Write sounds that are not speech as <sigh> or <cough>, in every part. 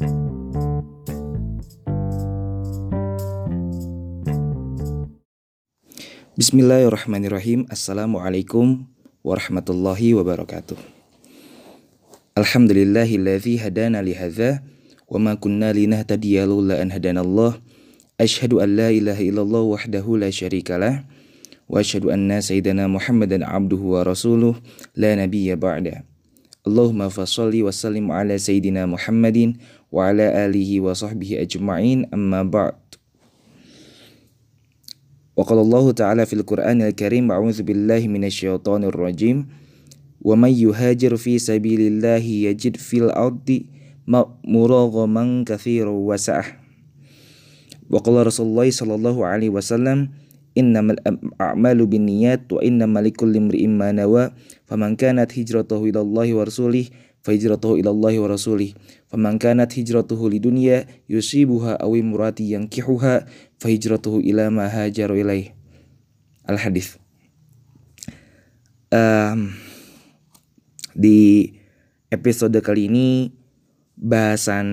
Bismillahirrahmanirrahim Assalamualaikum warahmatullahi wabarakatuh Alhamdulillahilladzi hadana lihadza wa ma kunna linahtadiya laula an hadanallah Ashhadu an la ilaha illallah wahdahu la syarikalah wa asyhadu anna sayyidana Muhammadan abduhu wa rasuluh la nabiyya ba'da Allahumma fassalli wa sallim ala sayyidina Muhammadin alihi wa sahbihi ajma'in amma ba'd وقال الله تعالى في القرآن الكريم أعوذ بالله من الشيطان الرجيم ومن يهاجر في سبيل الله يجد في الأرض مراغما كثيرا وسعة. وقال رسول الله صلى الله عليه وسلم innamal a'malu binniyat wa innamal likulli imri'in ma faman kanat hijratuhu ila wa rasulih wa rasulih faman kanat hijratuhu lidunya yusibuha aw imrati yankihuha fa ila ma hajaru ilaih al hadis um, di episode kali ini bahasan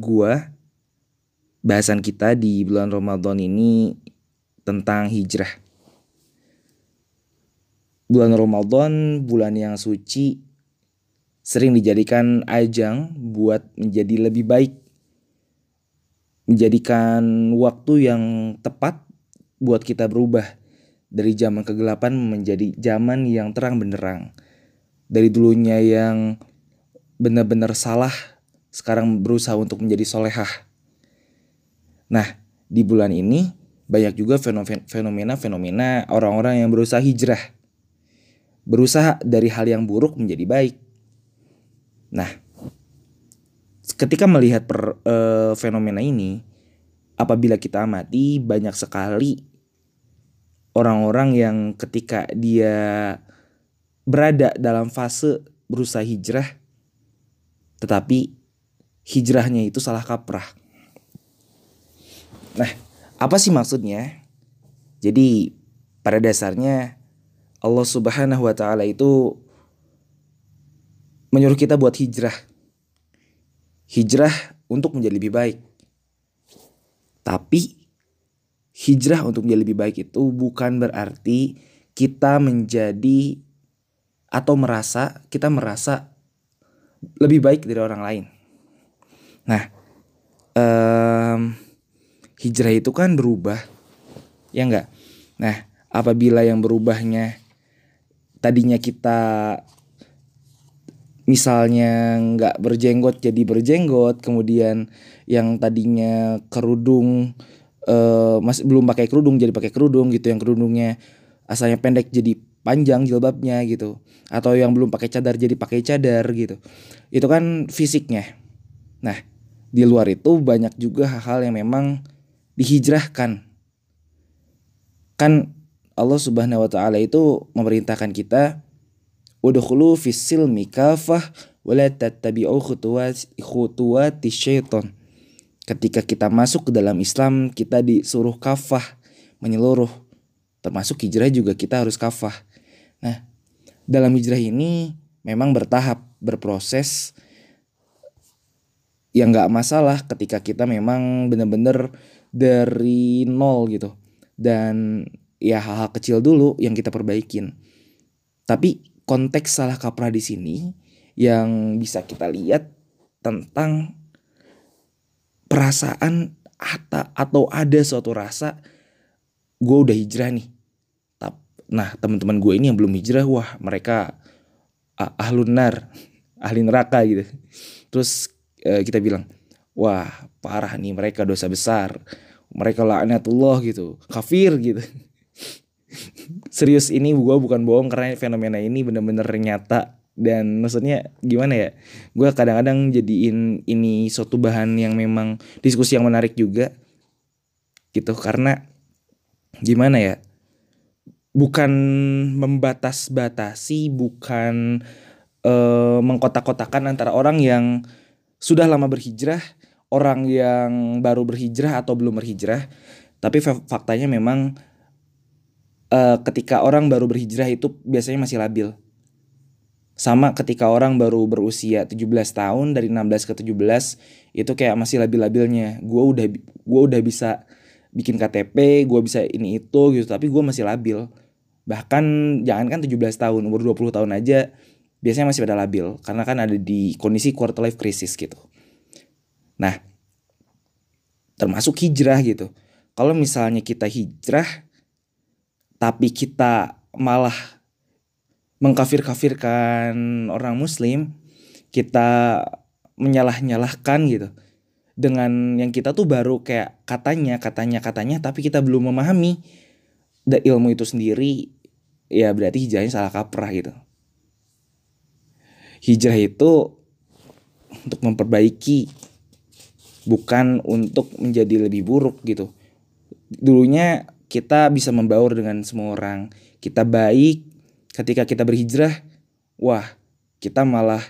gua bahasan kita di bulan Ramadan ini tentang hijrah Bulan Ramadan Bulan yang suci sering dijadikan ajang buat menjadi lebih baik. Menjadikan waktu yang tepat buat kita berubah dari zaman kegelapan menjadi zaman yang terang benderang. Dari dulunya yang benar-benar salah, sekarang berusaha untuk menjadi solehah. Nah, di bulan ini banyak juga fenomena-fenomena orang-orang yang berusaha hijrah. Berusaha dari hal yang buruk menjadi baik Nah, ketika melihat per, e, fenomena ini, apabila kita amati banyak sekali orang-orang yang ketika dia berada dalam fase berusaha hijrah, tetapi hijrahnya itu salah kaprah. Nah, apa sih maksudnya? Jadi pada dasarnya Allah Subhanahu wa taala itu menyuruh kita buat hijrah. Hijrah untuk menjadi lebih baik. Tapi hijrah untuk menjadi lebih baik itu bukan berarti kita menjadi atau merasa kita merasa lebih baik dari orang lain. Nah, um, hijrah itu kan berubah, ya enggak? Nah, apabila yang berubahnya tadinya kita misalnya nggak berjenggot jadi berjenggot kemudian yang tadinya kerudung uh, masih belum pakai kerudung jadi pakai kerudung gitu yang kerudungnya asalnya pendek jadi panjang jilbabnya gitu atau yang belum pakai cadar jadi pakai cadar gitu itu kan fisiknya nah di luar itu banyak juga hal-hal yang memang dihijrahkan kan Allah Subhanahu wa taala itu memerintahkan kita Udkhulu fis silmi kafah wala tattabi'u khutuwati syaiton. Ketika kita masuk ke dalam Islam, kita disuruh kafah, menyeluruh. Termasuk hijrah juga kita harus kafah. Nah, dalam hijrah ini memang bertahap, berproses. Yang nggak masalah ketika kita memang benar-benar dari nol gitu. Dan ya hal-hal kecil dulu yang kita perbaikin. Tapi konteks salah kaprah di sini yang bisa kita lihat tentang perasaan atau ada suatu rasa gue udah hijrah nih. Nah teman-teman gue ini yang belum hijrah wah mereka ahlun nar, <laughs> ahli neraka gitu. Terus eh, kita bilang wah parah nih mereka dosa besar, mereka laknatullah gitu, kafir gitu. <laughs> Serius ini gue bukan bohong karena fenomena ini bener-bener nyata. Dan maksudnya gimana ya gue kadang-kadang jadiin ini suatu bahan yang memang diskusi yang menarik juga gitu. Karena gimana ya bukan membatas-batasi bukan uh, mengkotak-kotakan antara orang yang sudah lama berhijrah orang yang baru berhijrah atau belum berhijrah tapi faktanya memang uh, ketika orang baru berhijrah itu biasanya masih labil. sama ketika orang baru berusia 17 tahun dari 16 ke 17 itu kayak masih labil-labilnya. Gue udah gue udah bisa bikin KTP gue bisa ini itu gitu tapi gue masih labil. Bahkan jangan kan 17 tahun umur 20 tahun aja biasanya masih pada labil. Karena kan ada di kondisi quarter life crisis gitu nah termasuk hijrah gitu. Kalau misalnya kita hijrah tapi kita malah mengkafir-kafirkan orang muslim kita menyalah-nyalahkan gitu. Dengan yang kita tuh baru kayak katanya katanya katanya tapi kita belum memahami ilmu itu sendiri ya berarti hijrahnya salah kaprah gitu. Hijrah itu untuk memperbaiki bukan untuk menjadi lebih buruk gitu. Dulunya kita bisa membaur dengan semua orang. Kita baik ketika kita berhijrah wah kita malah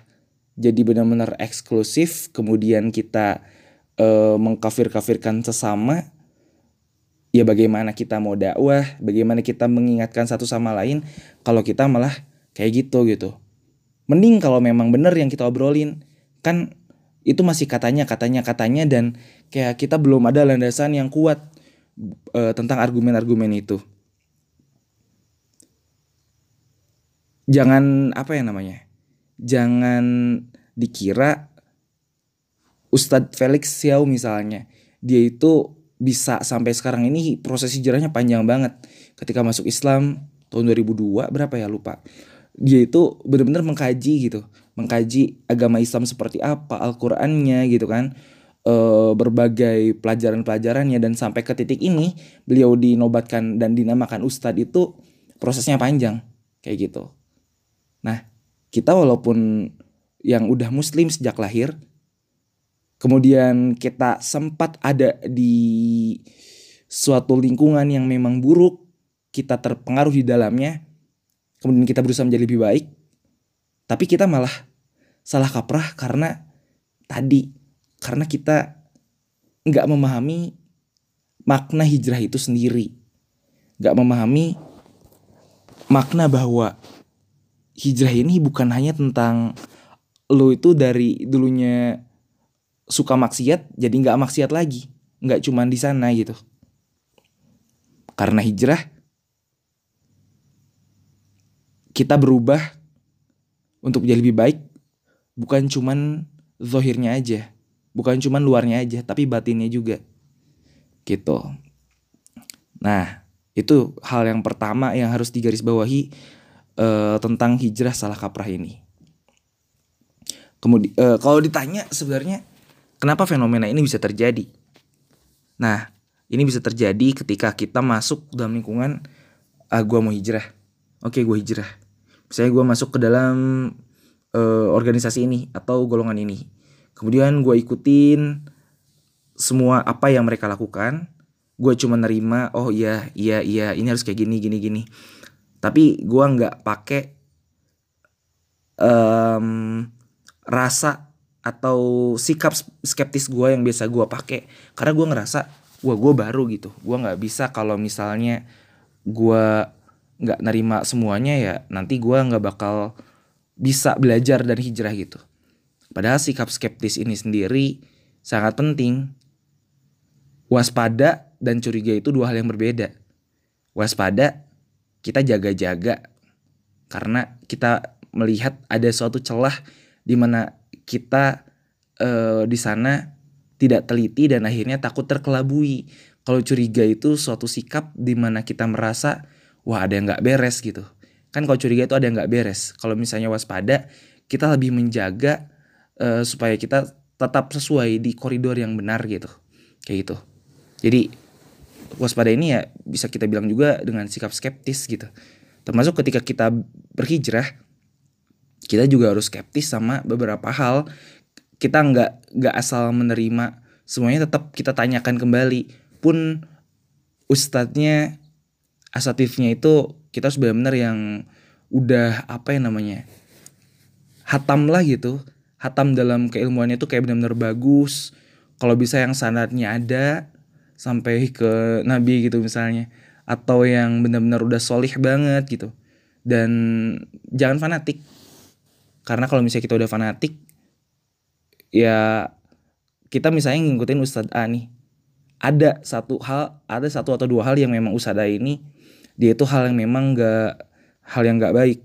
jadi benar-benar eksklusif kemudian kita e, mengkafir-kafirkan sesama. Ya bagaimana kita mau dakwah bagaimana kita mengingatkan satu sama lain kalau kita malah kayak gitu gitu. Mending kalau memang benar yang kita obrolin. Kan itu masih katanya katanya katanya dan kayak kita belum ada landasan yang kuat e, tentang argumen-argumen itu. Jangan apa ya namanya jangan dikira Ustadz Felix Xiao misalnya dia itu bisa sampai sekarang ini proses hijrahnya panjang banget. Ketika masuk Islam tahun 2002 berapa ya lupa dia itu benar-benar mengkaji gitu. Mengkaji agama Islam seperti apa Al-Qur'annya gitu kan. E, berbagai pelajaran-pelajarannya dan sampai ke titik ini beliau dinobatkan dan dinamakan ustadz itu prosesnya panjang kayak gitu. Nah kita walaupun yang udah muslim sejak lahir kemudian kita sempat ada di suatu lingkungan yang memang buruk kita terpengaruh di dalamnya kemudian kita berusaha menjadi lebih baik tapi kita malah salah kaprah karena tadi karena kita nggak memahami makna hijrah itu sendiri. Nggak memahami makna bahwa hijrah ini bukan hanya tentang lo itu dari dulunya suka maksiat jadi nggak maksiat lagi. Nggak cuman di sana gitu. Karena hijrah kita berubah untuk menjadi lebih baik bukan cuman zohirnya aja bukan cuman luarnya aja tapi batinnya juga gitu nah itu hal yang pertama yang harus digarisbawahi uh, tentang hijrah salah kaprah ini. Kemudian uh, kalau ditanya sebenarnya kenapa fenomena ini bisa terjadi? Nah, ini bisa terjadi ketika kita masuk dalam lingkungan ah gue mau hijrah. Oke, gue hijrah. Misalnya gue masuk ke dalam uh, organisasi ini atau golongan ini. Kemudian gue ikutin semua apa yang mereka lakukan. Gue cuma nerima, oh iya, iya, iya, ini harus kayak gini, gini, gini tapi gue nggak pakai um, rasa atau sikap skeptis gue yang biasa gue pakai karena gue ngerasa wah gue baru gitu gue nggak bisa kalau misalnya gue nggak nerima semuanya ya nanti gue nggak bakal bisa belajar dan hijrah gitu. Padahal sikap skeptis ini sendiri sangat penting. Waspada dan curiga itu dua hal yang berbeda. Waspada kita jaga-jaga karena kita melihat ada suatu celah di mana kita uh, di sana tidak teliti dan akhirnya takut terkelabui. Kalau curiga itu suatu sikap di mana kita merasa wah ada yang nggak beres gitu. Kan kalau curiga itu ada yang nggak beres. Kalau misalnya waspada, kita lebih menjaga uh, supaya kita tetap sesuai di koridor yang benar gitu. Kayak gitu. Jadi waspada ini ya bisa kita bilang juga dengan sikap skeptis gitu. Termasuk ketika kita berhijrah, kita juga harus skeptis sama beberapa hal. Kita nggak nggak asal menerima semuanya tetap kita tanyakan kembali. Pun ustadznya asatifnya itu kita harus benar-benar yang udah apa ya namanya hatam lah gitu. Hatam dalam keilmuannya itu kayak benar-benar bagus. Kalau bisa yang sanadnya ada sampai ke nabi gitu misalnya. Atau yang benar-benar udah solih banget gitu. Dan jangan fanatik. Karena kalau misalnya kita udah fanatik ya kita misalnya ngikutin Ustadz A nih. Ada satu hal ada satu atau dua hal yang memang Ustadz A ini dia itu hal yang memang gak hal yang gak baik.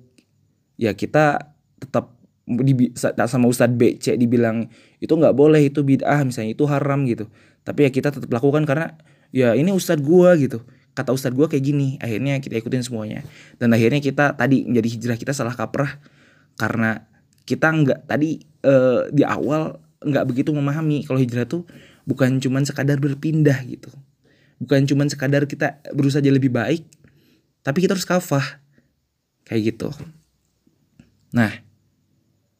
Ya kita tetap di, sama Ustadz B C dibilang itu nggak boleh itu bid'ah misalnya itu haram gitu. Tapi ya kita tetap lakukan karena ya ini Ustadz gua gitu. Kata Ustadz gua kayak gini akhirnya kita ikutin semuanya. Dan akhirnya kita tadi menjadi hijrah kita salah kaprah. Karena kita nggak tadi uh, di awal nggak begitu memahami kalau hijrah tuh bukan cuman sekadar berpindah gitu. Bukan cuman sekadar kita berusaha jadi lebih baik tapi kita harus kafah kayak gitu nah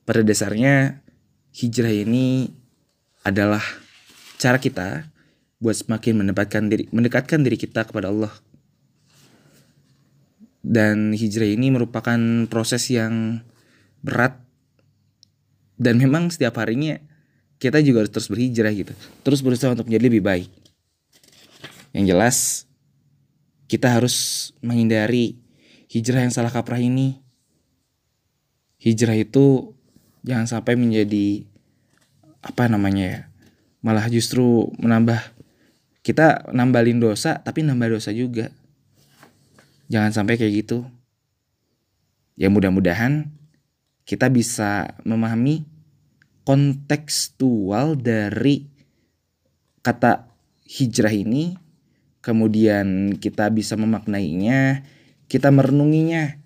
pada dasarnya hijrah ini adalah cara kita buat semakin mendapatkan diri mendekatkan diri kita kepada Allah. Dan hijrah ini merupakan proses yang berat dan memang setiap harinya kita juga harus terus berhijrah gitu. Terus berusaha untuk menjadi lebih baik. Yang jelas kita harus menghindari hijrah yang salah kaprah ini. Hijrah itu jangan sampai menjadi apa namanya ya malah justru menambah kita nambalin dosa tapi nambah dosa juga jangan sampai kayak gitu ya mudah-mudahan kita bisa memahami kontekstual dari kata hijrah ini kemudian kita bisa memaknainya kita merenunginya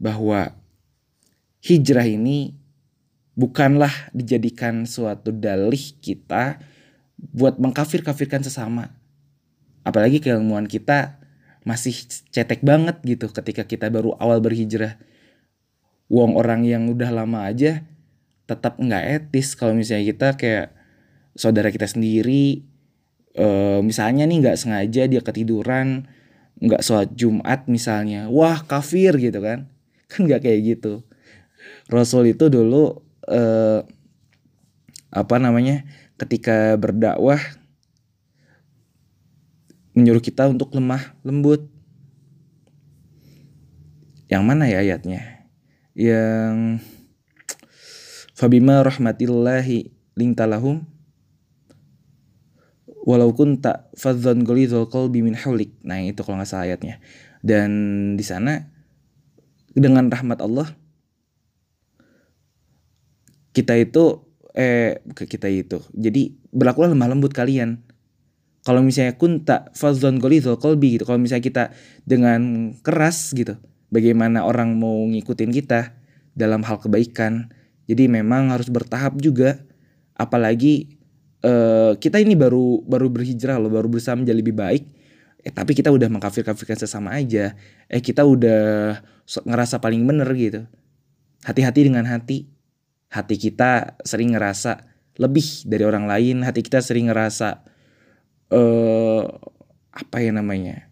bahwa hijrah ini bukanlah dijadikan suatu dalih kita buat mengkafir-kafirkan sesama. Apalagi keilmuan kita masih cetek banget gitu ketika kita baru awal berhijrah. Wong orang yang udah lama aja tetap nggak etis kalau misalnya kita kayak saudara kita sendiri e, misalnya nih nggak sengaja dia ketiduran nggak sholat Jumat misalnya wah kafir gitu kan <laughs> kan nggak kayak gitu Rasul itu dulu eh, apa namanya ketika berdakwah menyuruh kita untuk lemah lembut. Yang mana ya ayatnya? Yang Fabima rahmatillahi lintalahum walau kunta fadzan ghalidhal qalbi min haulik. Nah, itu kalau nggak salah ayatnya. Dan di sana dengan rahmat Allah kita itu eh kita itu. Jadi berlakulah lemah lembut kalian. Kalau misalnya kunta fazon golizol kolbi gitu. Kalau misalnya kita dengan keras gitu. Bagaimana orang mau ngikutin kita dalam hal kebaikan. Jadi memang harus bertahap juga. Apalagi eh, kita ini baru baru berhijrah loh, baru berusaha menjadi lebih baik. Eh tapi kita udah mengkafir-kafirkan sesama aja. Eh kita udah ngerasa paling bener gitu. Hati-hati dengan hati hati kita sering ngerasa lebih dari orang lain hati kita sering ngerasa uh, apa ya namanya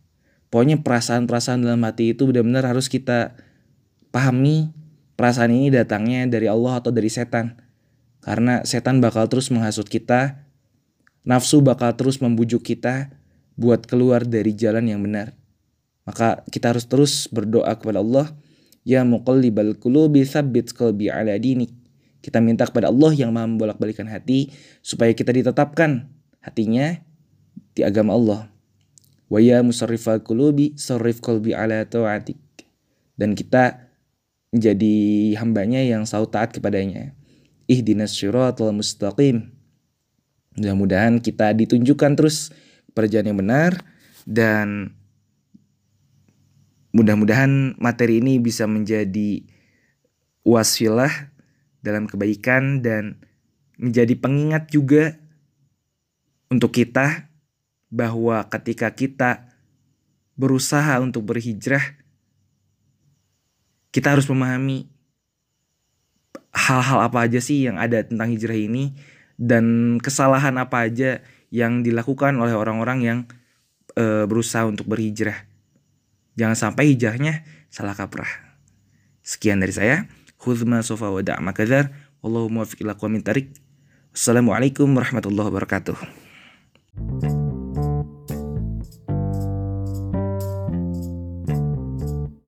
pokoknya perasaan-perasaan dalam hati itu benar-benar harus kita pahami perasaan ini datangnya dari Allah atau dari setan karena setan bakal terus menghasut kita nafsu bakal terus membujuk kita buat keluar dari jalan yang benar maka kita harus terus berdoa kepada Allah ya muqallibal qulubi tsabbit qalbi ala dinik kita minta kepada Allah yang maha membolak-balikan hati supaya kita ditetapkan hatinya di agama Allah. Wa ya musarrifal qulubi sarrif qalbi ala ta'atik. Dan kita menjadi hambanya yang selalu taat kepadanya. Ihdinas syiratal mustaqim. Mudah-mudahan kita ditunjukkan terus perjalanan yang benar dan mudah-mudahan materi ini bisa menjadi wasilah dalam kebaikan dan menjadi pengingat juga untuk kita bahwa ketika kita berusaha untuk berhijrah kita harus memahami hal-hal apa aja sih yang ada tentang hijrah ini dan kesalahan apa aja yang dilakukan oleh orang-orang yang e, berusaha untuk berhijrah. Jangan sampai hijrahnya salah kaprah. Sekian dari saya. Khudma sofa wa da'ma kadhar. Wallahu muwafiq ila tarik. assalamualaikum warahmatullahi wabarakatuh.